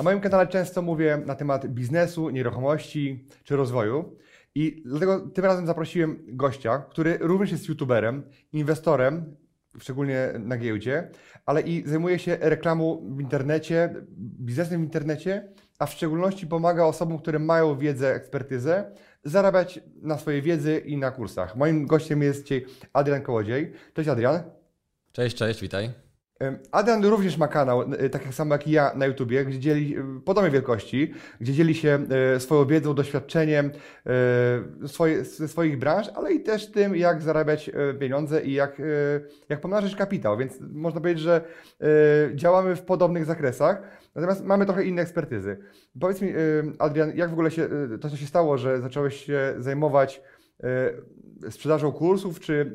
Na moim kanale często mówię na temat biznesu, nieruchomości czy rozwoju. I dlatego tym razem zaprosiłem gościa, który również jest youtuberem, inwestorem, szczególnie na giełdzie, ale i zajmuje się reklamą w internecie, biznesem w internecie, a w szczególności pomaga osobom, które mają wiedzę, ekspertyzę, zarabiać na swojej wiedzy i na kursach. Moim gościem jest dzisiaj Adrian Kołodziej. Cześć Adrian. Cześć, cześć, witaj. Adrian również ma kanał, e, tak samo jak i ja na YouTubie, gdzie dzieli e, podobnej wielkości, gdzie dzieli się e, swoją wiedzą, doświadczeniem ze swoich branż, ale i też tym, jak zarabiać pieniądze i jak, jak pomnażyć kapitał. Więc można powiedzieć, że działamy w podobnych zakresach, natomiast mamy trochę inne ekspertyzy. Powiedz mi, Adrian, jak w ogóle się, to się stało, że zacząłeś się zajmować sprzedażą kursów, czy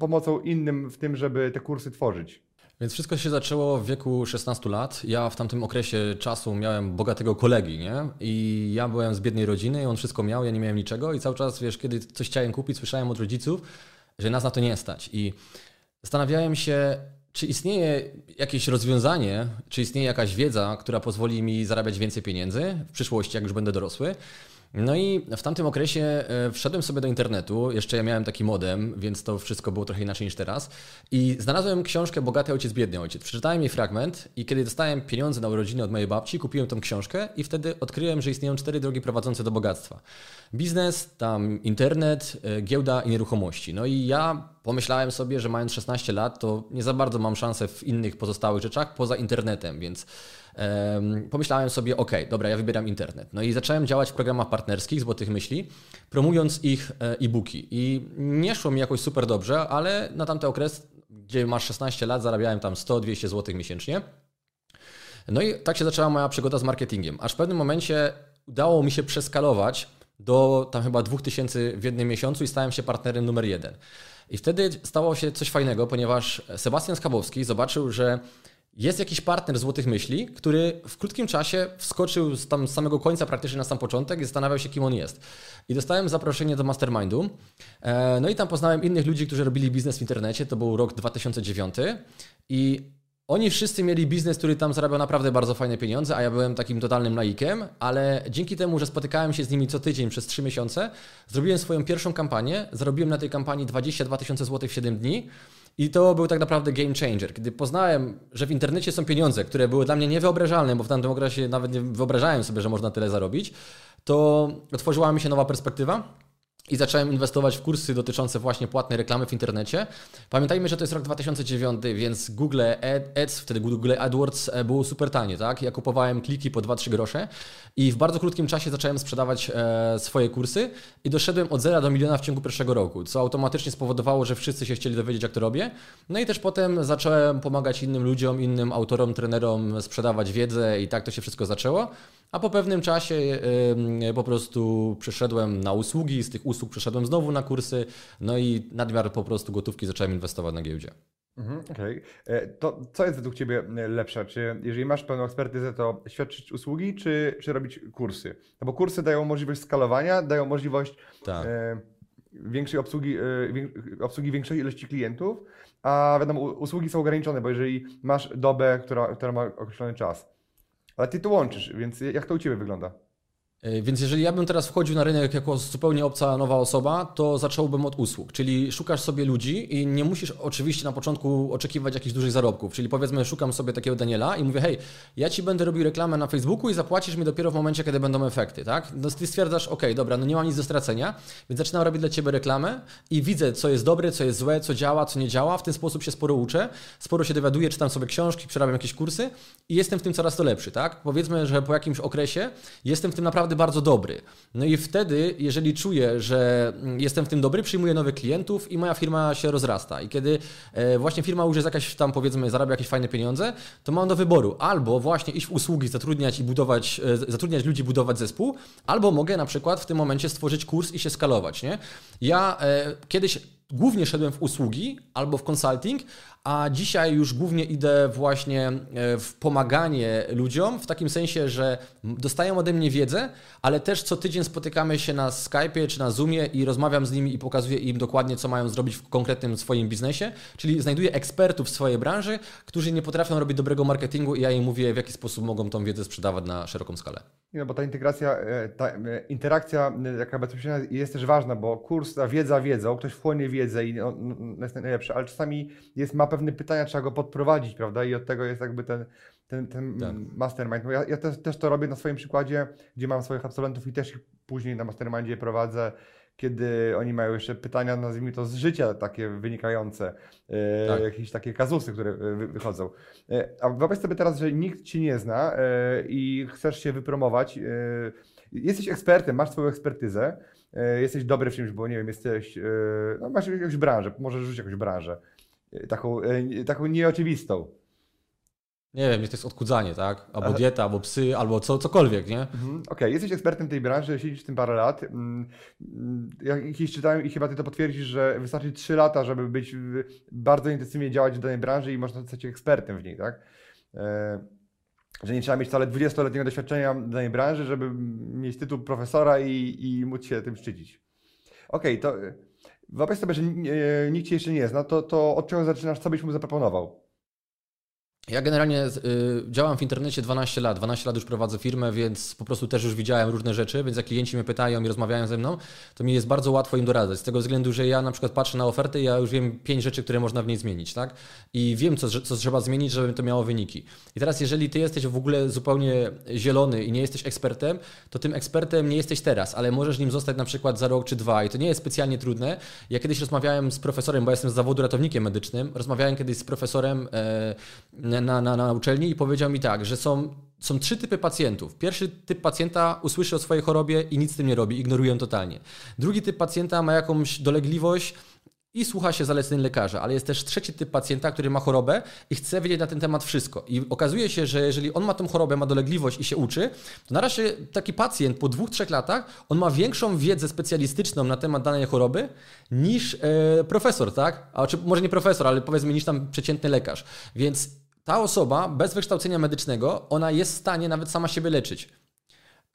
pomocą innym w tym, żeby te kursy tworzyć? Więc wszystko się zaczęło w wieku 16 lat. Ja w tamtym okresie czasu miałem bogatego kolegi, nie? I ja byłem z biednej rodziny i on wszystko miał, ja nie miałem niczego i cały czas, wiesz, kiedy coś chciałem kupić, słyszałem od rodziców, że nas na to nie stać. I zastanawiałem się, czy istnieje jakieś rozwiązanie, czy istnieje jakaś wiedza, która pozwoli mi zarabiać więcej pieniędzy w przyszłości, jak już będę dorosły. No i w tamtym okresie e, wszedłem sobie do internetu, jeszcze ja miałem taki modem, więc to wszystko było trochę inaczej niż teraz. I znalazłem książkę Bogaty ojciec, biedny ojciec. Przeczytałem jej fragment i kiedy dostałem pieniądze na urodziny od mojej babci, kupiłem tą książkę i wtedy odkryłem, że istnieją cztery drogi prowadzące do bogactwa. Biznes, tam internet, e, giełda i nieruchomości. No i ja pomyślałem sobie, że mając 16 lat, to nie za bardzo mam szansę w innych pozostałych rzeczach poza internetem, więc pomyślałem sobie, ok, dobra, ja wybieram internet. No i zacząłem działać w programach partnerskich Złotych Myśli, promując ich e, e-booki. I nie szło mi jakoś super dobrze, ale na tamten okres, gdzie masz 16 lat, zarabiałem tam 100-200 zł miesięcznie. No i tak się zaczęła moja przygoda z marketingiem. Aż w pewnym momencie udało mi się przeskalować do tam chyba 2000 w jednym miesiącu i stałem się partnerem numer jeden. I wtedy stało się coś fajnego, ponieważ Sebastian Skabowski zobaczył, że jest jakiś partner Złotych Myśli, który w krótkim czasie wskoczył z, tam samego końca praktycznie na sam początek i zastanawiał się, kim on jest. I dostałem zaproszenie do Mastermindu. E, no i tam poznałem innych ludzi, którzy robili biznes w internecie. To był rok 2009 i oni wszyscy mieli biznes, który tam zarabiał naprawdę bardzo fajne pieniądze, a ja byłem takim totalnym laikiem, ale dzięki temu, że spotykałem się z nimi co tydzień przez 3 miesiące, zrobiłem swoją pierwszą kampanię, zarobiłem na tej kampanii 22 tysiące złotych w 7 dni i to był tak naprawdę game changer. Kiedy poznałem, że w internecie są pieniądze, które były dla mnie niewyobrażalne, bo w tamtym okresie nawet nie wyobrażałem sobie, że można tyle zarobić, to otworzyła mi się nowa perspektywa i zacząłem inwestować w kursy dotyczące właśnie płatnej reklamy w internecie. Pamiętajmy, że to jest rok 2009, więc Google Ads, wtedy Google AdWords e, było super tanie, tak? Ja kupowałem kliki po 2-3 grosze i w bardzo krótkim czasie zacząłem sprzedawać e, swoje kursy i doszedłem od zera do miliona w ciągu pierwszego roku, co automatycznie spowodowało, że wszyscy się chcieli dowiedzieć, jak to robię. No i też potem zacząłem pomagać innym ludziom, innym autorom, trenerom sprzedawać wiedzę i tak to się wszystko zaczęło. A po pewnym czasie po prostu przeszedłem na usługi, z tych usług przeszedłem znowu na kursy, no i nadmiar po prostu gotówki zacząłem inwestować na giełdzie. Mhm, Okej. Okay. E, to co jest według Ciebie e, lepsze? Czy jeżeli masz pełną ekspertyzę, to świadczyć usługi, czy, czy robić kursy? No bo kursy dają możliwość skalowania, dają możliwość tak. e, większej obsługi, obsługi większej ilości klientów, a wiadomo, usługi są ograniczone, bo jeżeli masz dobę, która, która ma określony czas, ale ty to łączysz, więc jak to u Ciebie wygląda? E, więc jeżeli ja bym teraz wchodził na rynek jako zupełnie obca nowa osoba, to zacząłbym od usług, czyli szukasz sobie ludzi i nie musisz oczywiście na początku oczekiwać jakichś dużych zarobków, czyli powiedzmy szukam sobie takiego Daniela i mówię, hej, ja Ci będę robił reklamę na Facebooku i zapłacisz mi dopiero w momencie, kiedy będą efekty, tak? No Ty stwierdzasz, ok, dobra, no nie mam nic do stracenia, więc zaczynam robić dla Ciebie reklamę i widzę, co jest dobre, co jest złe, co działa, co nie działa, w ten sposób się sporo uczę, sporo się dowiaduję, czytam sobie książki, przerabiam jakieś kursy i jestem w tym coraz to lepszy, tak? Powiedzmy, że po jakimś okresie jestem w tym naprawdę bardzo dobry. No i wtedy, jeżeli czuję, że jestem w tym dobry, przyjmuję nowych klientów i moja firma się rozrasta. I kiedy e, właśnie firma już jest jakaś tam, powiedzmy, zarabia jakieś fajne pieniądze, to mam do wyboru albo właśnie iść w usługi, zatrudniać i budować, e, zatrudniać ludzi, budować zespół, albo mogę na przykład w tym momencie stworzyć kurs i się skalować. Nie? Ja e, kiedyś głównie szedłem w usługi albo w consulting, a dzisiaj już głównie idę właśnie e, w pomaganie ludziom, w takim sensie, że dostają ode mnie wiedzę, ale też co tydzień spotykamy się na Skype'ie czy na Zoomie i rozmawiam z nimi i pokazuję im dokładnie, co mają zrobić w konkretnym swoim biznesie, czyli znajduję ekspertów w swojej branży, którzy nie potrafią robić dobrego marketingu i ja im mówię, w jaki sposób mogą tą wiedzę sprzedawać na szeroką skalę. No bo ta integracja, e, ta e, interakcja jaka bezpośrednia jest też ważna, bo kurs, ta wiedza wiedzą, ktoś wchłonie wiedzę i no, no, jest najlepszy, ale czasami jest mapa pewne pytania, trzeba go podprowadzić, prawda? I od tego jest jakby ten, ten, ten tak. mastermind. Ja, ja też, też, to robię na swoim przykładzie, gdzie mam swoich absolwentów i też ich później na mastermindzie prowadzę, kiedy oni mają jeszcze pytania, nazwijmy to z życia takie wynikające, e, tak. jakieś takie kazusy, które wychodzą. E, a wyobraź sobie teraz, że nikt Ci nie zna e, i chcesz się wypromować, jesteś ekspertem, masz swoją ekspertyzę, e, jesteś dobry w czymś, bo nie wiem, jesteś, no, masz jakąś branżę, możesz rzucić jakąś branżę taką, e, taką nieoczywistą. Nie wiem, to jest odkudzanie, tak? Albo dieta, albo psy, albo co, cokolwiek, nie? Mhm. Okej, okay. jesteś ekspertem tej branży, siedzisz w tym parę lat. Mm, ja kiedyś czytałem i chyba ty to potwierdzisz, że wystarczy 3 lata, żeby być bardzo intensywnie działać w danej branży i można zostać ekspertem w niej, tak? E, że nie trzeba mieć wcale 20-letniego doświadczenia w danej branży, żeby mieć tytuł profesora i, i móc się tym szczycić. Okej, okay, to Wyobraź sobie, że nikt cię jeszcze nie zna, to, to od czego zaczynasz, co byś mu zaproponował? Ja generalnie y, działam w internecie 12 lat. 12 lat już prowadzę firmę, więc po prostu też już widziałem różne rzeczy, więc jak klienci mnie pytają i rozmawiają ze mną, to mi jest bardzo łatwo im doradzać. Z tego względu, że ja na przykład patrzę na ofertę i ja już wiem pięć rzeczy, które można w niej zmienić, tak? I wiem, co, co trzeba zmienić, żeby to miało wyniki. I teraz, jeżeli ty jesteś w ogóle zupełnie zielony i nie jesteś ekspertem, to tym ekspertem nie jesteś teraz, ale możesz nim zostać na przykład za rok czy dwa i to nie jest specjalnie trudne. Ja kiedyś rozmawiałem z profesorem, bo jestem z zawodu ratownikiem medycznym, rozmawiałem kiedyś z profesorem e, na, na, na uczelni i powiedział mi tak, że są, są trzy typy pacjentów. Pierwszy typ pacjenta usłyszy o swojej chorobie i nic z tym nie robi, ignoruje ją totalnie. Drugi typ pacjenta ma jakąś dolegliwość, i słucha się zaleceń lekarza, ale jest też trzeci typ pacjenta, który ma chorobę i chce wiedzieć na ten temat wszystko. I okazuje się, że jeżeli on ma tą chorobę, ma dolegliwość i się uczy, to na razie taki pacjent po dwóch, trzech latach, on ma większą wiedzę specjalistyczną na temat danej choroby niż e, profesor, tak? A, czy może nie profesor, ale powiedzmy niż tam przeciętny lekarz. Więc ta osoba bez wykształcenia medycznego, ona jest w stanie nawet sama siebie leczyć.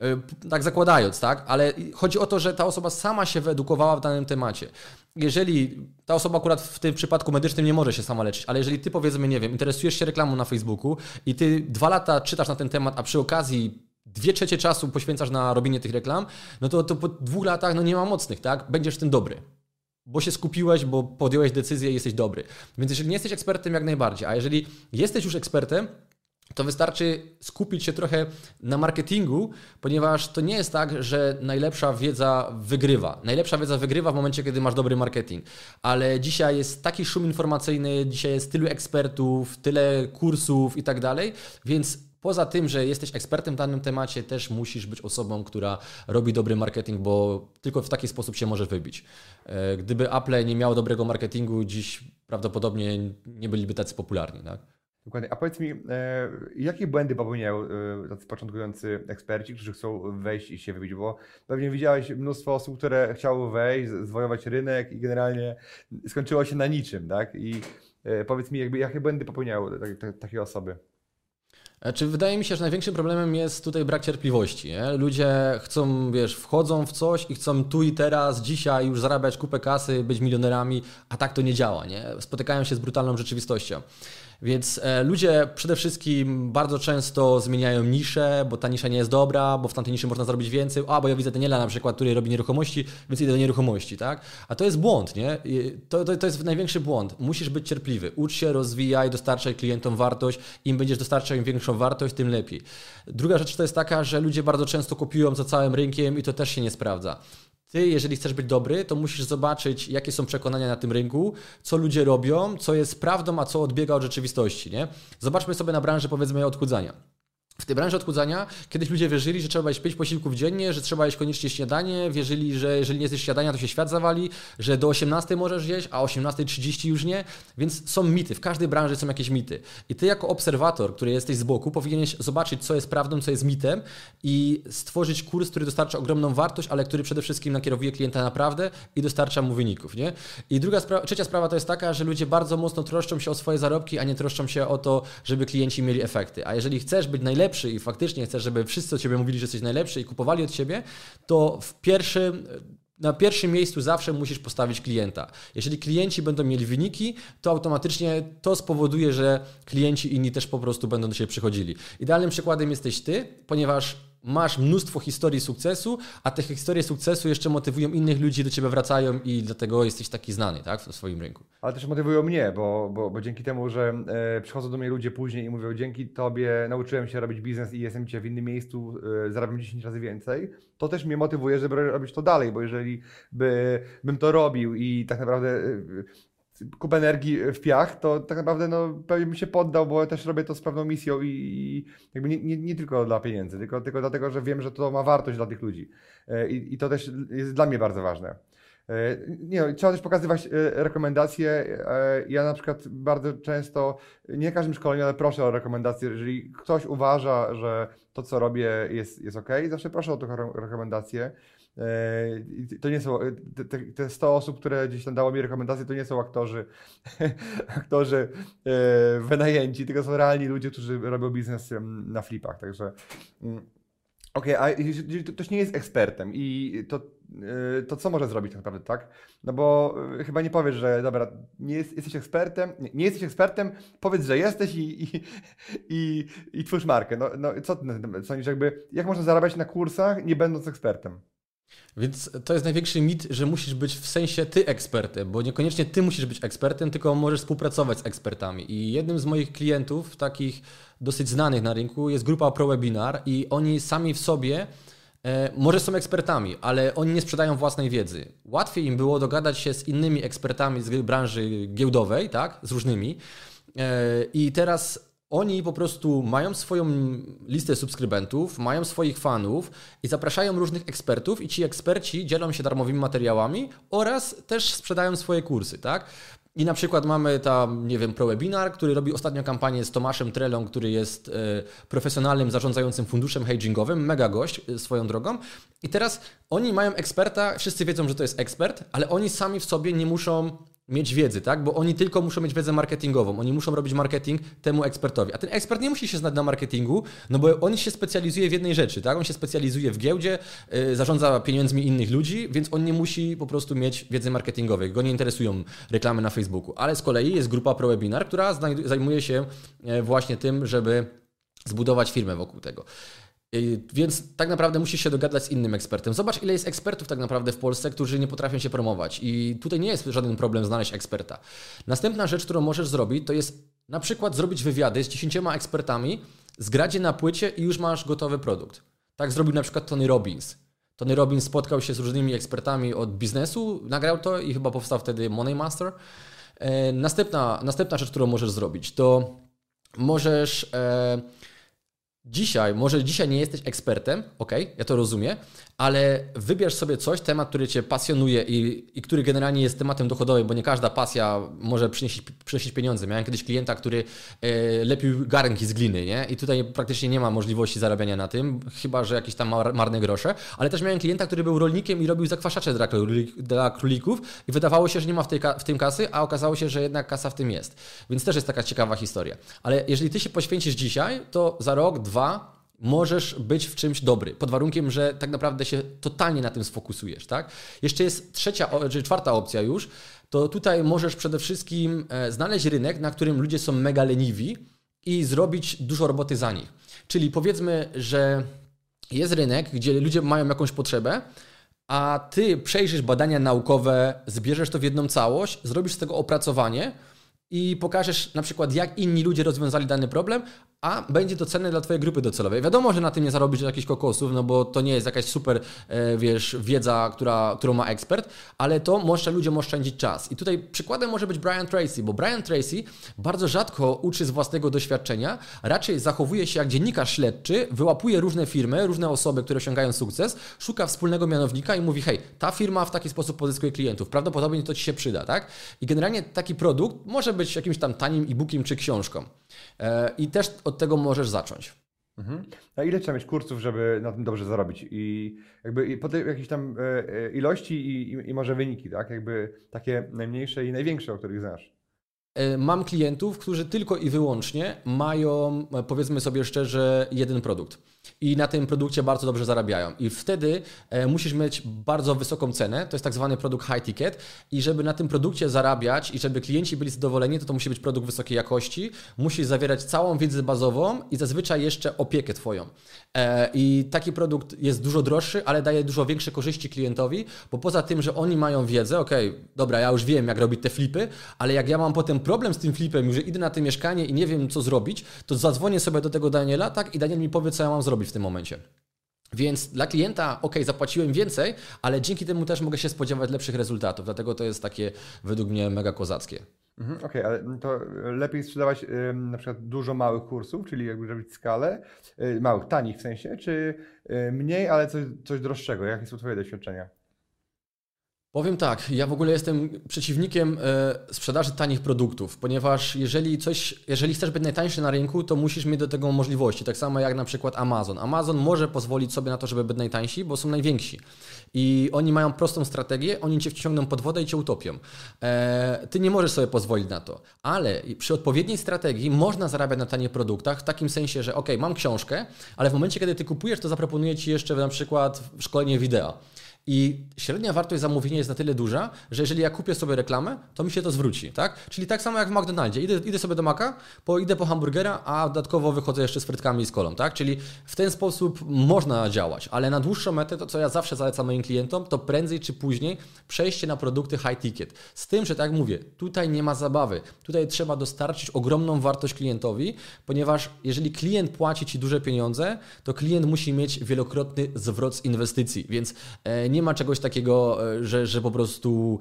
E, tak zakładając, tak? Ale chodzi o to, że ta osoba sama się wyedukowała w danym temacie. Jeżeli ta osoba akurat w tym przypadku medycznym nie może się sama leczyć, ale jeżeli ty powiedzmy, nie wiem, interesujesz się reklamą na Facebooku i ty dwa lata czytasz na ten temat, a przy okazji dwie trzecie czasu poświęcasz na robienie tych reklam, no to, to po dwóch latach no nie ma mocnych, tak? Będziesz w tym dobry bo się skupiłeś, bo podjąłeś decyzję i jesteś dobry. Więc jeżeli nie jesteś ekspertem, jak najbardziej, a jeżeli jesteś już ekspertem, to wystarczy skupić się trochę na marketingu, ponieważ to nie jest tak, że najlepsza wiedza wygrywa. Najlepsza wiedza wygrywa w momencie, kiedy masz dobry marketing. Ale dzisiaj jest taki szum informacyjny, dzisiaj jest tylu ekspertów, tyle kursów i tak dalej, więc Poza tym, że jesteś ekspertem w danym temacie, też musisz być osobą, która robi dobry marketing, bo tylko w taki sposób się może wybić. E, gdyby Apple nie miało dobrego marketingu, dziś prawdopodobnie nie byliby tacy popularni. Tak? Dokładnie. A powiedz mi, e, jakie błędy popełniają e, tacy początkujący eksperci, którzy chcą wejść i się wybić? Bo pewnie widziałeś mnóstwo osób, które chciały wejść, zwojować rynek i generalnie skończyło się na niczym, tak? I powiedz mi, jakby, jakie błędy popełniają takie osoby? Czy wydaje mi się, że największym problemem jest tutaj brak cierpliwości. Nie? Ludzie chcą, wiesz, wchodzą w coś i chcą tu i teraz, dzisiaj już zarabiać kupę kasy, być milionerami, a tak to nie działa. Nie? Spotykają się z brutalną rzeczywistością. Więc e, ludzie przede wszystkim bardzo często zmieniają niszę, bo ta nisza nie jest dobra, bo w tamtej niszy można zrobić więcej. A, bo ja widzę Daniela na przykład, który robi nieruchomości, więc idę do nieruchomości, tak? A to jest błąd, nie? To, to, to jest największy błąd. Musisz być cierpliwy. Ucz się, rozwijaj, dostarczaj klientom wartość. Im będziesz dostarczał im większą wartość, tym lepiej. Druga rzecz to jest taka, że ludzie bardzo często kopiują za całym rynkiem i to też się nie sprawdza. Ty, jeżeli chcesz być dobry, to musisz zobaczyć, jakie są przekonania na tym rynku, co ludzie robią, co jest prawdą, a co odbiega od rzeczywistości. Nie? Zobaczmy sobie na branżę, powiedzmy, odchudzania. W tej branży odchudzania kiedyś ludzie wierzyli, że trzeba jeść 5 posiłków dziennie, że trzeba jeść koniecznie śniadanie, wierzyli, że jeżeli nie jesteś śniadania, to się świat zawali, że do 18 możesz jeść, a o 18.30 już nie. Więc są mity, w każdej branży są jakieś mity. I ty jako obserwator, który jesteś z boku, powinieneś zobaczyć, co jest prawdą, co jest mitem i stworzyć kurs, który dostarcza ogromną wartość, ale który przede wszystkim nakierowuje klienta naprawdę i dostarcza mu wyników. Nie? I druga trzecia sprawa to jest taka, że ludzie bardzo mocno troszczą się o swoje zarobki, a nie troszczą się o to, żeby klienci mieli efekty. A jeżeli chcesz być najlepszy, najlepszy i faktycznie chcesz, żeby wszyscy o ciebie mówili, że jesteś najlepszy i kupowali od ciebie, to w pierwszym na pierwszym miejscu zawsze musisz postawić klienta. Jeżeli klienci będą mieli wyniki, to automatycznie to spowoduje, że klienci inni też po prostu będą do siebie przychodzili. Idealnym przykładem jesteś ty, ponieważ masz mnóstwo historii sukcesu, a te historie sukcesu jeszcze motywują innych ludzi, do ciebie wracają i dlatego jesteś taki znany tak, w swoim rynku. Ale też motywują mnie, bo, bo, bo dzięki temu, że e, przychodzą do mnie ludzie później i mówią, dzięki tobie nauczyłem się robić biznes i jestem dzisiaj w innym miejscu, e, zarabiam 10 razy więcej, to też mnie motywuje, żeby robić to dalej, bo jeżeli by, bym to robił i tak naprawdę kupę energii w piach, to tak naprawdę no, pewnie bym się poddał, bo też robię to z pewną misją i, i jakby nie, nie, nie, tylko dla pieniędzy, tylko, tylko dlatego, że wiem, że to ma wartość dla tych ludzi. E, I, i to też jest dla mnie bardzo ważne. E, nie, no, trzeba też pokazywać e, rekomendacje. Ja na przykład bardzo często, nie każdym szkoleniu, ale proszę o rekomendacje. Jeżeli ktoś uważa, że to, co robię jest, jest ok, zawsze proszę o tę rekomendację. E, to nie są, te, te 100 osób, które gdzieś tam dało mi rekomendacje, to nie są aktorzy, aktorzy e, wynajęci, tylko są realni ludzie, którzy robią biznes na flipach, także mm, Okej, okay, a jeżeli ktoś nie jest ekspertem i to, e, to co może zrobić tak naprawdę, tak? No bo chyba nie powiesz, że dobra, nie jest, jesteś ekspertem, nie, nie, jesteś ekspertem, powiedz, że jesteś i, i, i, i twórz markę. No, no co sądzisz, jakby, jak można zarabiać na kursach, nie będąc ekspertem? Więc to jest największy mit, że musisz być w sensie ty ekspertem, bo niekoniecznie ty musisz być ekspertem, tylko możesz współpracować z ekspertami. I jednym z moich klientów, takich dosyć znanych na rynku, jest grupa ProWebinar i oni sami w sobie e, może są ekspertami, ale oni nie sprzedają własnej wiedzy. Łatwiej im było dogadać się z innymi ekspertami z branży giełdowej, tak, z różnymi. E, I teraz oni po prostu mają swoją listę subskrybentów, mają swoich fanów i zapraszają różnych ekspertów i ci eksperci dzielą się darmowymi materiałami oraz też sprzedają swoje kursy, tak? I na przykład mamy tam, nie wiem, ProWebinar, który robi ostatnią kampanię z Tomaszem Trelą, który jest e, profesjonalnym zarządzającym funduszem hedgingowym, mega gość e, swoją drogą. I teraz oni mają eksperta, wszyscy wiedzą, że to jest ekspert, ale oni sami w sobie nie muszą mieć wiedzy, tak? Bo oni tylko muszą mieć wiedzę marketingową, oni muszą robić marketing temu ekspertowi. A ten ekspert nie musi się znać na marketingu, no bo on się specjalizuje w jednej rzeczy, tak? On się specjalizuje w giełdzie, yy, zarządza pieniędzmi innych ludzi, więc on nie musi po prostu mieć wiedzy marketingowej. Go nie interesują reklamy na Facebooku. Ale z kolei jest grupa ProWebinar, która zajmuje się e, właśnie tym, żeby zbudować firmę wokół tego. Więc tak naprawdę musisz się dogadać z innym ekspertem. Zobacz, ile jest ekspertów tak naprawdę w Polsce, którzy nie potrafią się promować. I tutaj nie jest żaden problem znaleźć eksperta. Następna rzecz, którą możesz zrobić, to jest na przykład zrobić wywiady z dziesięcioma ekspertami, zgradzie na płycie i już masz gotowy produkt. Tak zrobił na przykład Tony Robbins. Tony Robbins spotkał się z różnymi ekspertami od biznesu, nagrał to i chyba powstał wtedy Money Master. E, następna, następna rzecz, którą możesz zrobić, to możesz... E, Dzisiaj, może dzisiaj nie jesteś ekspertem, ok, ja to rozumiem, ale wybierz sobie coś, temat, który Cię pasjonuje i, i który generalnie jest tematem dochodowym, bo nie każda pasja może przynieść, przynieść pieniądze. Miałem kiedyś klienta, który e, lepił garnki z gliny, nie? I tutaj praktycznie nie ma możliwości zarabiania na tym, chyba że jakieś tam marne grosze, ale też miałem klienta, który był rolnikiem i robił zakwaszacze dla, dla królików i wydawało się, że nie ma w, tej, w tym kasy, a okazało się, że jednak kasa w tym jest. Więc też jest taka ciekawa historia. Ale jeżeli Ty się poświęcisz dzisiaj, to za rok, dwa, możesz być w czymś dobry, pod warunkiem, że tak naprawdę się totalnie na tym sfokusujesz, tak? Jeszcze jest trzecia, czy czwarta opcja już, to tutaj możesz przede wszystkim e, znaleźć rynek, na którym ludzie są mega leniwi i zrobić dużo roboty za nich. Czyli powiedzmy, że jest rynek, gdzie ludzie mają jakąś potrzebę, a ty przejrzysz badania naukowe, zbierzesz to w jedną całość, zrobisz z tego opracowanie, i pokażesz na przykład, jak inni ludzie rozwiązali dany problem, a będzie to cenne dla Twojej grupy docelowej. Wiadomo, że na tym nie zarobisz jakichś kokosów, no bo to nie jest jakaś super, e, wiesz, wiedza, która, którą ma ekspert, ale to może ludziom oszczędzić czas. I tutaj przykładem może być Brian Tracy, bo Brian Tracy bardzo rzadko uczy z własnego doświadczenia, raczej zachowuje się jak dziennikarz śledczy, wyłapuje różne firmy, różne osoby, które osiągają sukces, szuka wspólnego mianownika i mówi, hej, ta firma w taki sposób pozyskuje klientów, prawdopodobnie to Ci się przyda, tak? I generalnie taki produkt może być jakimś tam tanim e-bookiem czy książką. E, I też od tego możesz zacząć. Mhm. A ile trzeba mieć kursów, żeby na tym dobrze zarobić? I jakby po tej jakiejś tam e, e, ilości i, i, i może wyniki, tak? Jakby takie najmniejsze i największe, o których znasz. Mam klientów, którzy tylko i wyłącznie mają, powiedzmy sobie szczerze, jeden produkt i na tym produkcie bardzo dobrze zarabiają. I wtedy e, musisz mieć bardzo wysoką cenę, to jest tak zwany produkt high ticket i żeby na tym produkcie zarabiać i żeby klienci byli zadowoleni, to to musi być produkt wysokiej jakości, musi zawierać całą wiedzę bazową i zazwyczaj jeszcze opiekę Twoją. E, I taki produkt jest dużo droższy, ale daje dużo większe korzyści klientowi, bo poza tym, że oni mają wiedzę, ok, dobra, ja już wiem jak robić te flipy, ale jak ja mam potem problem z tym flipem że idę na to mieszkanie i nie wiem co zrobić, to zadzwonię sobie do tego Daniela, tak, i Daniel mi powie co ja mam zrobić w tym momencie. Więc dla klienta, ok, zapłaciłem więcej, ale dzięki temu też mogę się spodziewać lepszych rezultatów. Dlatego to jest takie według mnie mega kozackie. Mhm, Okej, okay, ale to lepiej sprzedawać na przykład dużo małych kursów, czyli jakby robić skalę, y, małych, tanich w sensie, czy y, mniej, ale coś, coś droższego? Jakie są Twoje doświadczenia? Powiem tak, ja w ogóle jestem przeciwnikiem e, sprzedaży tanich produktów, ponieważ jeżeli coś, jeżeli chcesz być najtańszy na rynku, to musisz mieć do tego możliwości, tak samo jak na przykład Amazon. Amazon może pozwolić sobie na to, żeby być najtańsi, bo są najwięksi. I oni mają prostą strategię, oni cię wciągną pod wodę i cię utopią. E, ty nie możesz sobie pozwolić na to, ale przy odpowiedniej strategii można zarabiać na tanich produktach w takim sensie, że ok, mam książkę, ale w momencie, kiedy ty kupujesz, to zaproponuję ci jeszcze na przykład szkolenie wideo. I średnia wartość zamówienia jest na tyle duża, że jeżeli ja kupię sobie reklamę, to mi się to zwróci, tak? Czyli tak samo jak w McDonaldzie. Idę, idę sobie do Maka, po, idę po hamburgera, a dodatkowo wychodzę jeszcze z frytkami i z kolą, tak? Czyli w ten sposób można działać, ale na dłuższą metę to, co ja zawsze zalecam moim klientom, to prędzej czy później przejście na produkty high ticket. Z tym, że tak mówię, tutaj nie ma zabawy. Tutaj trzeba dostarczyć ogromną wartość klientowi, ponieważ jeżeli klient płaci Ci duże pieniądze, to klient musi mieć wielokrotny zwrot z inwestycji, więc e, nie ma czegoś takiego, e, że, że po prostu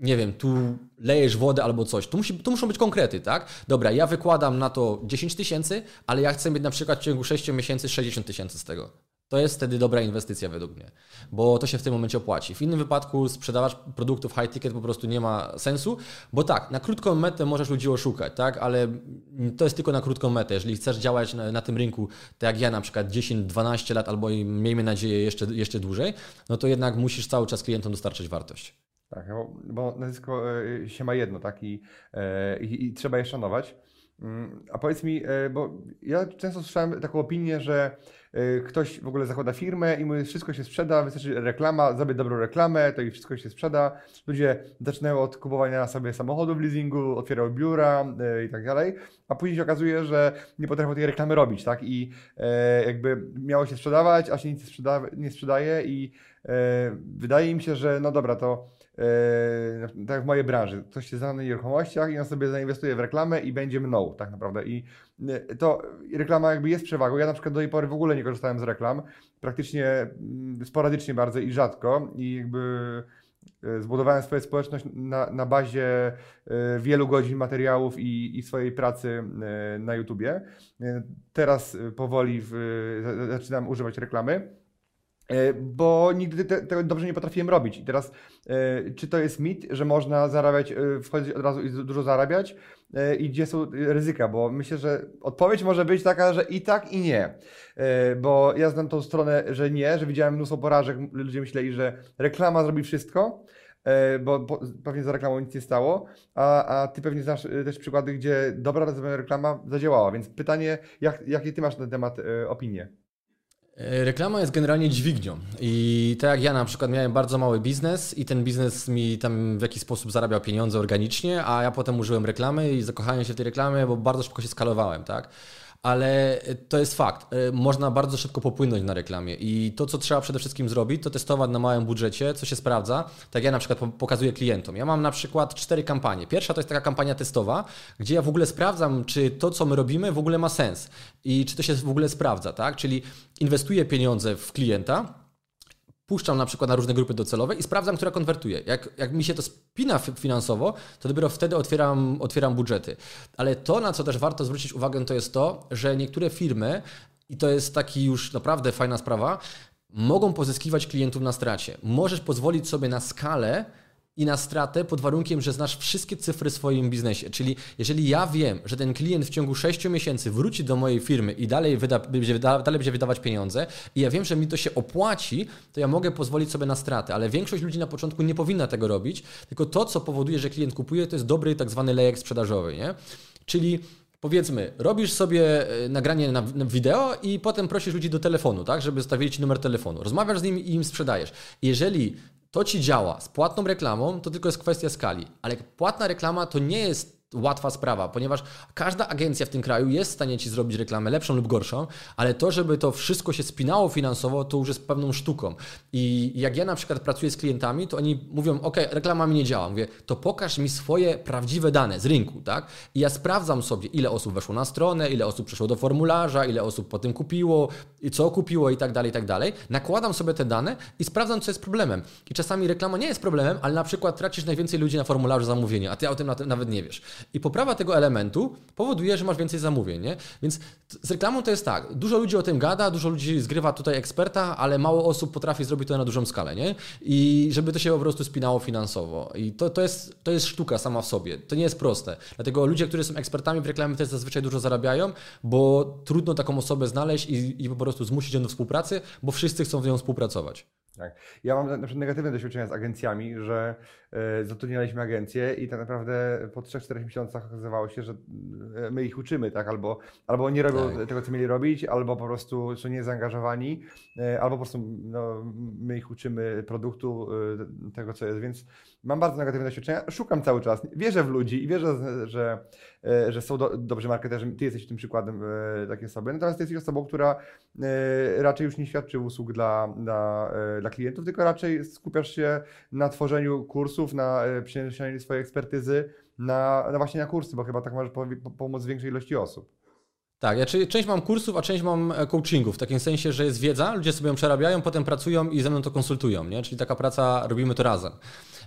nie wiem, tu lejesz wodę albo coś. Tu, musi, tu muszą być konkrety, tak? Dobra, ja wykładam na to 10 tysięcy, ale ja chcę mieć na przykład w ciągu 6 miesięcy 60 tysięcy z tego. To jest wtedy dobra inwestycja według mnie, bo to się w tym momencie opłaci. W innym wypadku sprzedawać produktów high ticket po prostu nie ma sensu, bo tak, na krótką metę możesz ludzi oszukać, tak, ale to jest tylko na krótką metę. Jeżeli chcesz działać na, na tym rynku, tak jak ja na przykład 10-12 lat albo miejmy nadzieję jeszcze, jeszcze dłużej, no to jednak musisz cały czas klientom dostarczać wartość. Tak, bo, bo nazwisko e, się ma jedno, tak, i, e, i, i trzeba je szanować. Mm, a powiedz mi, e, bo ja często słyszałem taką opinię, że ktoś w ogóle zakłada firmę i mówi, wszystko się sprzeda, wystarczy reklama, zrobię dobrą reklamę, to i wszystko się sprzeda. Ludzie zaczynają od kupowania sobie samochodu w leasingu, otwierają biura e, i tak dalej, a później się okazuje, że nie potrafią tej reklamy robić, tak? I jakby miało się sprzedawać, a się nic nie sprzedaje i wydaje mi się, że no dobra, to Yy, tak w mojej branży, ktoś się zna na nieruchomościach i on sobie zainwestuje w reklamę i będzie mną tak naprawdę. I yy, to reklama jakby jest przewagą. Ja na przykład do tej pory w ogóle nie korzystałem z reklam, praktycznie mm, sporadycznie bardzo i rzadko i jakby yy, zbudowałem swoją społeczność na, na bazie wielu godzin materiałów i, i swojej pracy na YouTubie. Teraz powoli w, zaczynam używać reklamy. E, bo nigdy tego dobrze nie potrafiłem robić. I teraz, e, czy to jest mit, że można zarabiać, e, wchodzić od razu i dużo zarabiać? I gdzie są ryzyka? Bo myślę, że odpowiedź może być taka, że i tak, i nie. Bo ja znam tą stronę, że nie, że widziałem mnóstwo porażek, ludzie myśleli, że reklama zrobi wszystko, bo pewnie za reklamą nic nie stało, a, a ty pewnie znasz też przykłady, gdzie dobra reklama zadziałała. Więc pytanie, jak, jakie ty masz na ten temat opinie? Reklama jest generalnie dźwignią i tak jak ja na przykład miałem bardzo mały biznes i ten biznes mi tam w jakiś sposób zarabiał pieniądze organicznie, a ja potem użyłem reklamy i zakochałem się w tej reklamie, bo bardzo szybko się skalowałem, tak? Ale to jest fakt. Można bardzo szybko popłynąć na reklamie i to, co trzeba przede wszystkim zrobić, to testować na małym budżecie, co się sprawdza. Tak ja na przykład pokazuję klientom. Ja mam na przykład cztery kampanie. Pierwsza to jest taka kampania testowa, gdzie ja w ogóle sprawdzam, czy to, co my robimy, w ogóle ma sens i czy to się w ogóle sprawdza, tak? Czyli inwestuję pieniądze w klienta, puszczam na przykład na różne grupy docelowe i sprawdzam, która konwertuje. Jak, jak mi się to spina finansowo, to dopiero wtedy otwieram, otwieram budżety. Ale to, na co też warto zwrócić uwagę, to jest to, że niektóre firmy, i to jest taki już naprawdę fajna sprawa, mogą pozyskiwać klientów na stracie. Możesz pozwolić sobie na skalę, i na stratę pod warunkiem, że znasz wszystkie cyfry w swoim biznesie. Czyli jeżeli ja wiem, że ten klient w ciągu 6 miesięcy wróci do mojej firmy i dalej, wyda, będzie, dalej będzie wydawać pieniądze i ja wiem, że mi to się opłaci, to ja mogę pozwolić sobie na stratę, ale większość ludzi na początku nie powinna tego robić, tylko to, co powoduje, że klient kupuje, to jest dobry tak zwany lejek sprzedażowy. Nie? Czyli Powiedzmy, robisz sobie e, nagranie na, wideo i potem prosisz ludzi do telefonu, tak, żeby zostawili ci numer telefonu. Rozmawiasz z nimi i im sprzedajesz. Jeżeli to ci działa z płatną reklamą, to tylko jest kwestia skali. Ale płatna reklama to nie jest łatwa sprawa, ponieważ każda agencja w tym kraju jest w stanie ci zrobić reklamę lepszą lub gorszą, ale to, żeby to wszystko się spinało finansowo, to już jest pewną sztuką. I jak ja na przykład pracuję z klientami, to oni mówią, ok, reklama mi nie działa. Mówię, to pokaż mi swoje prawdziwe dane z rynku, tak? I ja sprawdzam sobie, ile osób weszło na stronę, ile osób przeszło do formularza, ile osób po tym kupiło, i co kupiło i tak dalej, i tak dalej. Nakładam sobie te dane i sprawdzam, co jest problemem. I czasami reklama nie jest problemem, ale na przykład tracisz najwięcej ludzi na formularzu zamówienia, a ty o tym nawet nie wiesz. I poprawa tego elementu powoduje, że masz więcej zamówień, nie? Więc z reklamą to jest tak, dużo ludzi o tym gada, dużo ludzi zgrywa tutaj eksperta, ale mało osób potrafi zrobić to na dużą skalę, nie? I żeby to się po prostu spinało finansowo. I to, to, jest, to jest sztuka sama w sobie. To nie jest proste. Dlatego ludzie, którzy są ekspertami w reklamie też zazwyczaj dużo zarabiają, bo trudno taką osobę znaleźć i, i po prostu zmusić ją do współpracy, bo wszyscy chcą z nią współpracować. Tak. Ja mam na przykład negatywne doświadczenia z agencjami, że zatrudnialiśmy agencję i tak naprawdę po 3-4 miesiącach okazywało się, że e, my ich uczymy, tak? Albo, albo nie robią tak. tego, co mieli robić, albo po prostu są niezaangażowani, y, albo po prostu no, my ich uczymy produktu, tego, co jest, więc mam bardzo negatywne doświadczenia. Szukam cały czas, wierzę w ludzi i wierzę, że, że są do, dobrzy marketerzy. Ty jesteś tym przykładem takiej osoby. Natomiast ty jesteś osobą, która raczej już nie świadczy usług dla, dla, dla klientów, tylko raczej skupiasz się na tworzeniu na e, przeniesieniu swojej ekspertyzy na, na właśnie na kursy, bo chyba tak możesz pomóc większej ilości osób. Tak, ja część mam kursów, a część mam e, coachingów, w takim sensie, że jest wiedza, ludzie sobie ją przerabiają, potem pracują i ze mną to konsultują, nie? czyli taka praca, robimy to razem.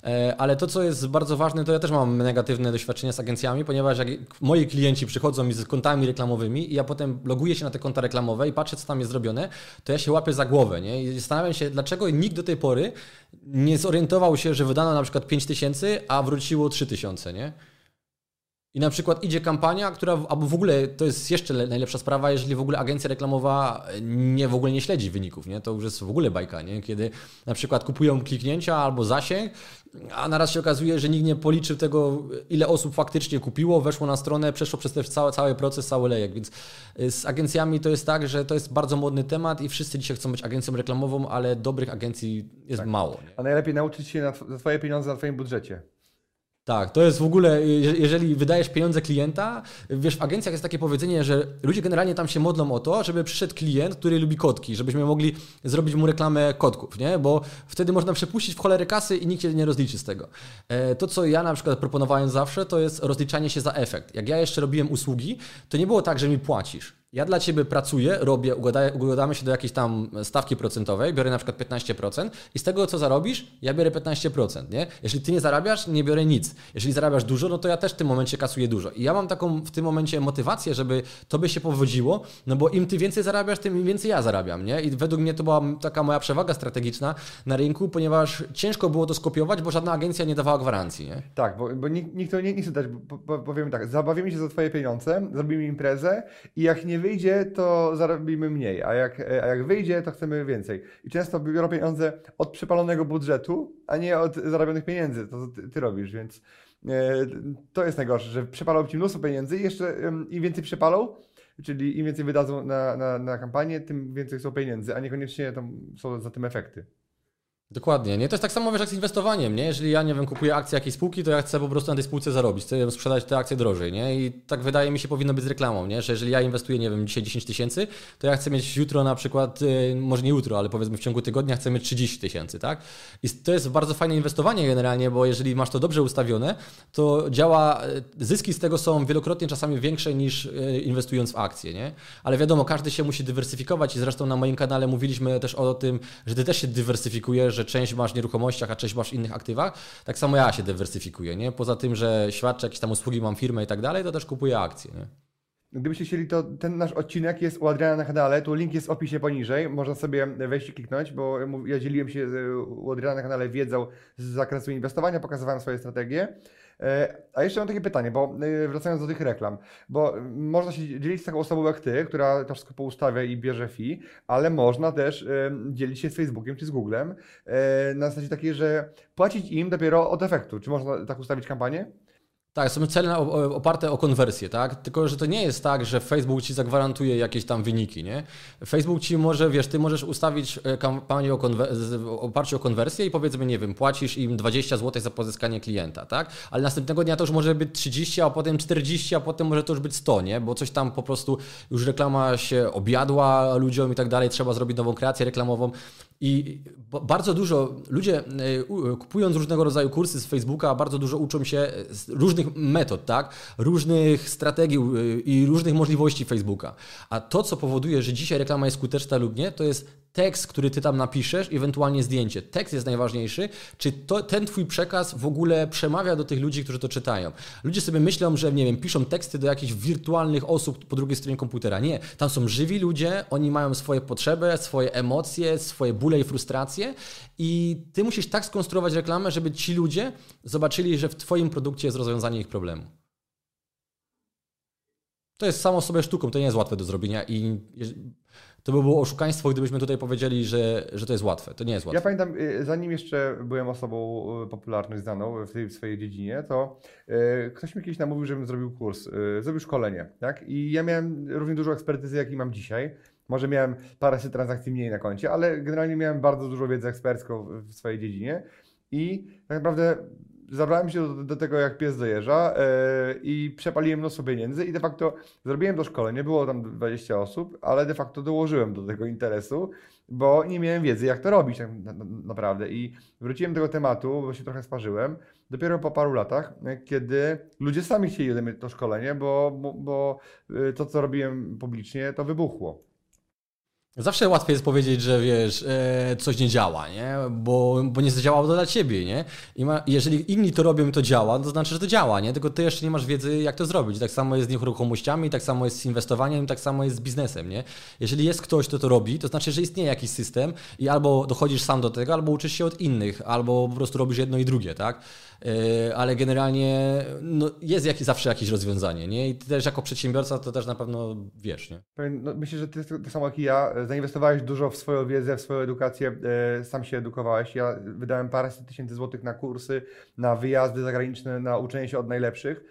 E, ale to, co jest bardzo ważne, to ja też mam negatywne doświadczenia z agencjami, ponieważ jak moi klienci przychodzą mi z kontami reklamowymi i ja potem loguję się na te konta reklamowe i patrzę, co tam jest zrobione, to ja się łapię za głowę nie? i zastanawiam się, dlaczego nikt do tej pory nie zorientował się, że wydano na przykład 5 tysięcy, a wróciło 3 tysiące, nie? I na przykład idzie kampania, która, albo w ogóle to jest jeszcze najlepsza sprawa, jeżeli w ogóle agencja reklamowa nie w ogóle nie śledzi wyników, nie? To już jest w ogóle bajka, nie? Kiedy na przykład kupują kliknięcia albo zasięg, a naraz się okazuje, że nikt nie policzył tego, ile osób faktycznie kupiło, weszło na stronę, przeszło przez ten cały, cały proces, cały lejek. Więc y, z agencjami to jest tak, że to jest bardzo modny temat i wszyscy dzisiaj chcą być agencją reklamową, ale dobrych agencji jest tak. mało. Nie? A najlepiej nauczyć się na za swoje pieniądze na Twoim budżecie. Tak, to jest w ogóle, jeżeli wydajesz pieniądze klienta, wiesz, w agencjach jest takie powiedzenie, że ludzie generalnie tam się modlą o to, żeby przyszedł klient, który lubi kotki, żebyśmy mogli zrobić mu reklamę kotków, nie? Bo wtedy można przepuścić w cholerę kasy i nikt się nie rozliczy z tego. E, to, co ja na przykład proponowałem zawsze, to jest rozliczanie się za efekt. Jak ja jeszcze robiłem usługi, to nie było tak, że mi płacisz. Ja dla Ciebie pracuję, robię, układamy się do jakiejś tam stawki procentowej, biorę na przykład 15% i z tego, co zarobisz, ja biorę 15%, nie? Jeśli Ty nie zarabiasz, nie biorę nic. Jeżeli zarabiasz dużo, no to ja też w tym momencie kasuję dużo. I ja mam taką w tym momencie motywację, żeby to by się powodziło, no bo im Ty więcej zarabiasz, tym więcej ja zarabiam, nie? I według mnie to była taka moja przewaga strategiczna na rynku, ponieważ ciężko było to skopiować, bo żadna agencja nie dawała gwarancji, nie? Tak, bo, bo nikt, nikt to nie, nie chce dać, bo, powiem tak, zabawimy się za Twoje pieniądze, zrobimy imprezę i jak nie wyjdzie, to zarobimy mniej, a jak, a jak wyjdzie, to chcemy więcej. I często biorą pieniądze od przepalonego budżetu, a nie od zarobionych pieniędzy, to ty, ty robisz, więc e, to jest najgorsze, że przepalą ci mnóstwo pieniędzy i jeszcze im więcej przepalą, czyli im więcej wydadzą na, na, na kampanię, tym więcej są pieniędzy, a niekoniecznie tam są za tym efekty. Dokładnie, nie? To jest tak samo wiesz, jak z inwestowaniem, nie? Jeżeli ja, nie wiem, kupuję akcje jakiejś spółki, to ja chcę po prostu na tej spółce zarobić, chcę sprzedać te akcje drożej, nie? I tak wydaje mi się powinno być z reklamą, nie? Że jeżeli ja inwestuję, nie wiem, dzisiaj 10 tysięcy, to ja chcę mieć jutro na przykład, y, może nie jutro, ale powiedzmy w ciągu tygodnia chcę mieć 30 tysięcy, tak? I to jest bardzo fajne inwestowanie generalnie, bo jeżeli masz to dobrze ustawione, to działa, y, zyski z tego są wielokrotnie czasami większe niż y, inwestując w akcje, nie? Ale wiadomo, każdy się musi dywersyfikować i zresztą na moim kanale mówiliśmy też o tym, że ty też się dywersyfikujesz, że część masz w nieruchomościach, a część masz w innych aktywach. Tak samo ja się dywersyfikuję, nie? Poza tym, że świadczę jakieś tam usługi, mam firmę i tak dalej, to też kupuję akcje, nie? Gdybyście chcieli, to ten nasz odcinek jest u Adriana na kanale, tu link jest w opisie poniżej, można sobie wejść i kliknąć, bo ja dzieliłem się u Adriana na kanale wiedzą z zakresu inwestowania, pokazywałem swoje strategie. E, a jeszcze mam takie pytanie, bo e, wracając do tych reklam, bo można się dzielić z taką osobą jak ty, która to wszystko poustawia i bierze fee, ale można też e, dzielić się z Facebookiem czy z Googlem na zasadzie takiej, że płacić im dopiero od efektu. Czy można tak ustawić kampanię? Tak, są cele oparte o konwersję, tak? Tylko, że to nie jest tak, że Facebook ci zagwarantuje jakieś tam wyniki, nie? Facebook ci może, wiesz, ty możesz ustawić e, kampanię o oparciu o konwersję i powiedzmy, nie wiem, płacisz im 20 zł za pozyskanie klienta, tak? Ale następnego dnia to już może być 30, a potem 40, a potem może to już być 100, nie? Bo coś tam po prostu już reklama się objadła ludziom i tak dalej, trzeba zrobić nową kreację reklamową. I bardzo dużo ludzie e, kupując różnego rodzaju kursy z Facebooka, bardzo dużo uczą się różnych metod, tak? różnych strategii e, i różnych możliwości Facebooka. A to, co powoduje, że dzisiaj reklama jest skuteczna lub nie, to jest tekst, który ty tam napiszesz, ewentualnie zdjęcie. Tekst jest najważniejszy. Czy to, ten twój przekaz w ogóle przemawia do tych ludzi, którzy to czytają? Ludzie sobie myślą, że nie wiem, piszą teksty do jakichś wirtualnych osób po drugiej stronie komputera. Nie, tam są żywi ludzie, oni mają swoje potrzeby, swoje emocje, swoje bóle i frustracje i ty musisz tak skonstruować reklamę, żeby ci ludzie zobaczyli, że w twoim produkcie jest rozwiązanie ich problemu. To jest samo sobie sztuką, to nie jest łatwe do zrobienia i to by było oszukaństwo, gdybyśmy tutaj powiedzieli, że, że to jest łatwe. To nie jest łatwe. Ja pamiętam, y, zanim jeszcze byłem osobą y, popularną, znaną w tej w swojej dziedzinie, to y, ktoś mi kiedyś namówił, żebym zrobił kurs, zrobił szkolenie. Tak? I ja miałem równie dużo ekspertyzy, jak i mam dzisiaj. Może miałem paręset transakcji mniej na koncie, ale generalnie miałem bardzo dużo wiedzy ekspercką w swojej dziedzinie. I tak naprawdę zabrałem się do, do, tego jak pies dojeżdża yy, i przepaliłem mnóstwo pieniędzy i de facto zrobiłem to szkolenie, było tam 20 osób, ale de facto dołożyłem do tego interesu, bo nie miałem wiedzy jak to robić tak na, na, naprawdę i wróciłem do tego tematu, bo się trochę sparzyłem, dopiero po paru latach, kiedy ludzie sami chcieli ode mnie to szkolenie, bo, bo, bo y, to co robiłem publicznie to wybuchło. Zawsze łatwiej jest powiedzieć, że wiesz, e, coś nie działa, nie? Bo, bo nie zadziałało to dla ciebie, nie? I ma, jeżeli inni to robią i to działa, to znaczy, że to działa, nie? Tylko ty jeszcze nie masz wiedzy, jak to zrobić. Tak samo jest z nieruchomościami, tak samo jest z inwestowaniem, tak samo jest z biznesem, nie? Jeżeli jest ktoś, kto to robi, to znaczy, że istnieje jakiś system i albo dochodzisz sam do tego, albo uczysz się od innych, albo po prostu robisz jedno i drugie, tak? E, ale generalnie no, jest jak, zawsze jakieś rozwiązanie, nie? I ty też jako przedsiębiorca to też na pewno wiesz, nie? No, myślę, że ty tak samo jak i ja zainwestowałeś dużo w swoją wiedzę, w swoją edukację, e, sam się edukowałeś. Ja wydałem paręset tysięcy złotych na kursy, na wyjazdy zagraniczne, na uczenie się od najlepszych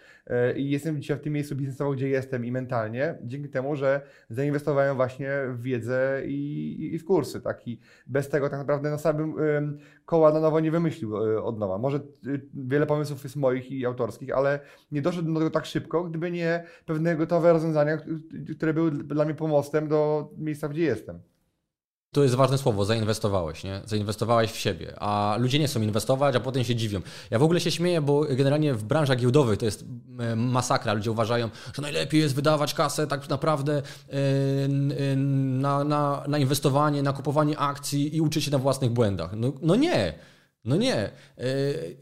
i jestem dzisiaj w tym miejscu biznesowo, gdzie jestem i mentalnie, dzięki temu, że zainwestowałem właśnie w wiedzę i, i w kursy. Tak? I bez tego tak naprawdę na samym koła na nowo nie wymyślił e, od nowa. Może wiele pomysłów jest moich i autorskich, ale nie doszedł do tego tak szybko, gdyby nie pewne gotowe rozwiązania, które były dla mnie pomostem do miejsca, gdzie jestem. To jest ważne słowo, zainwestowałeś, nie? Zainwestowałeś w siebie, a ludzie nie chcą inwestować, a potem się dziwią. Ja w ogóle się śmieję, bo generalnie w branżach giełdowych to jest masakra. Ludzie uważają, że najlepiej jest wydawać kasę tak naprawdę e, na, na, na inwestowanie, na kupowanie akcji i uczyć się na własnych błędach. No, no nie. No nie. E,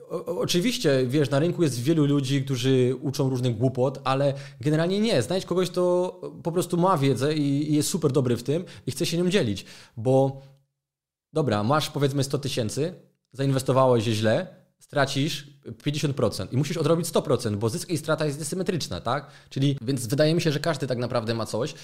o, oczywiście, wiesz, na rynku jest wielu ludzi, którzy uczą różnych głupot, ale generalnie nie. Znajdź kogoś, kto po prostu ma wiedzę i, i jest super dobry w tym i chce się nią dzielić. Bo dobra, masz powiedzmy 100 tysięcy, zainwestowałeś źle, stracisz 50% i musisz odrobić 100%, bo zysk i strata jest symetryczna, tak? Czyli, więc wydaje mi się, że każdy tak naprawdę ma coś.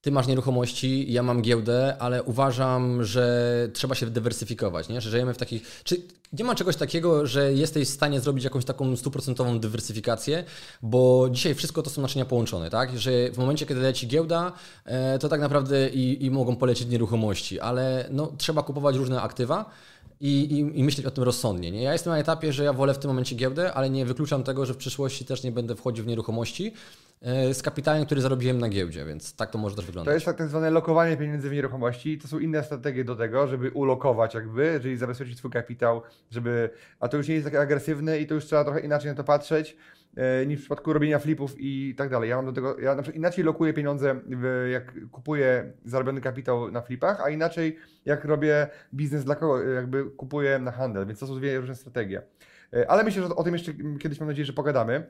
Ty masz nieruchomości, ja mam giełdę, ale uważam, że trzeba się dywersyfikować, nie? że żyjemy w takich... Czy nie ma czegoś takiego, że jesteś w stanie zrobić jakąś taką stuprocentową dywersyfikację, bo dzisiaj wszystko to są naczynia połączone, tak? Że w momencie, kiedy leci giełda, e, to tak naprawdę i, i mogą polecieć nieruchomości, ale no, trzeba kupować różne aktywa, i, i, i, myśleć o tym rozsądnie. Nie? Ja jestem na etapie, że ja wolę w tym momencie giełdę, ale nie wykluczam tego, że w przyszłości też nie będę wchodził w nieruchomości e, z kapitałem, który zarobiłem na giełdzie, więc tak to może też wyglądać. To jest tak zwane lokowanie pieniędzy w nieruchomości. To są inne strategie do tego, żeby ulokować jakby, czyli zabezpieczyć swój kapitał, żeby, a to już nie jest takie agresywne i to już trzeba trochę inaczej na to patrzeć. E, niż w przypadku robienia flipów i tak dalej. Ja mam do tego, ja na przykład inaczej lokuję pieniądze, jak kupuję zarobiony kapitał na flipach, a inaczej jak robię biznes dla kogo, jakby kupuję na handel, więc to są dwie różne strategie. E, ale myślę, że o tym jeszcze kiedyś mam nadzieję, że pogadamy.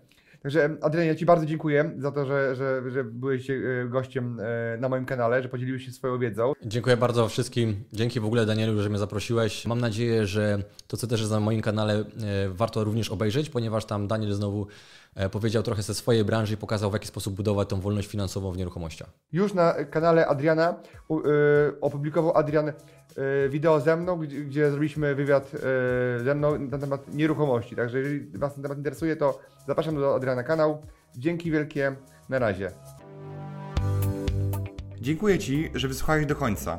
Także Adrianie, ja Ci bardzo dziękuję za to, że, że, że byłeś e, gościem na moim kanale, że podzieliłeś się swoją wiedzą. Dziękuję bardzo wszystkim. Dzięki w ogóle Danielu, że mnie zaprosiłeś. Mam nadzieję, że to, co też jest na moim kanale, warto również obejrzeć, ponieważ tam Daniel znowu E, powiedział trochę ze swojej branży i pokazał, w jaki sposób budować tą wolność finansową w nieruchomościach. Już na kanale Adriana y, opublikował Adrian y, wideo ze mną, gdzie, gdzie zrobiliśmy wywiad ze mną na temat nieruchomości. Także jeżeli Was ten temat interesuje, to zapraszam do Adriana kanał. Dzięki wielkie, na razie. Dziękuję Ci, że wysłuchałeś do końca.